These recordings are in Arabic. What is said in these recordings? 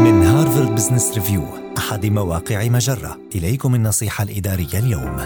من Harvard Business Review أحد مواقع مجرة. إليكم النصيحة الإدارية اليوم.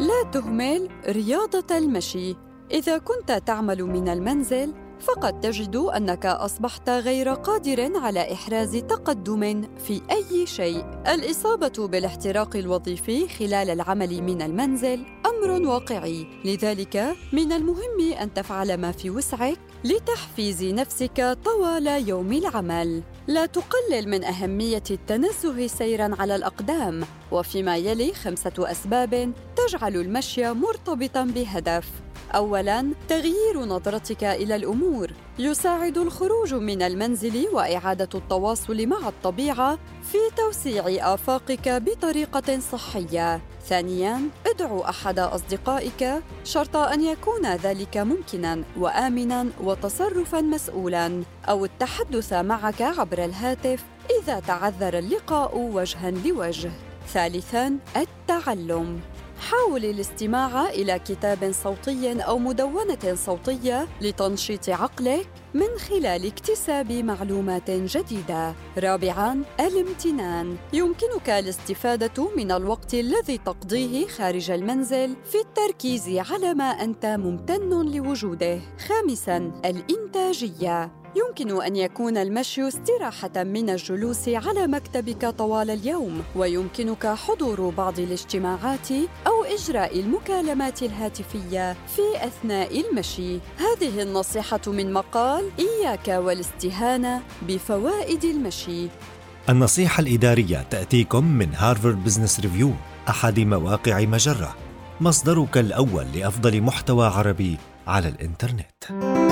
لا تهمل رياضة المشي. إذا كنت تعمل من المنزل فقد تجد أنك أصبحت غير قادر على إحراز تقدم في أي شيء. الإصابة بالاحتراق الوظيفي خلال العمل من المنزل أمر واقعي. لذلك من المهم أن تفعل ما في وسعك لتحفيز نفسك طوال يوم العمل. لا تقلل من أهمية التنزه سيرا على الأقدام وفيما يلي خمسة أسباب تجعل المشي مرتبطا بهدف. اولا تغيير نظرتك إلى الأمور. يساعد الخروج من المنزل وإعادة التواصل مع الطبيعة في توسيع آفاقك بطريقة صحية. ثانيا ادعو أحد أصدقائك شرط أن يكون ذلك ممكنا وامنا وتصرفا مسؤولا أو التحدث معك عبر الهاتف إذا تعذر اللقاء وجها لوجه. ثالثا التعلم. حاول الاستماع إلى كتاب صوتي أو مدونة صوتية لتنشيط عقلك من خلال اكتساب معلومات جديدة. رابعاً الامتنان. يمكنك الاستفادة من الوقت الذي تقضيه خارج المنزل في التركيز على ما أنت ممتن لوجوده. خامساً الإنتاجية. يمكن أن يكون المشي استراحة من الجلوس على مكتبك طوال اليوم ويمكنك حضور بعض الاجتماعات أو إجراء المكالمات الهاتفية في أثناء المشي هذه النصيحة من مقال إياك والاستهانة بفوائد المشي النصيحة الإدارية تأتيكم من Harvard Business Review أحد مواقع مجرة مصدرك الأول لأفضل محتوى عربي على الإنترنت.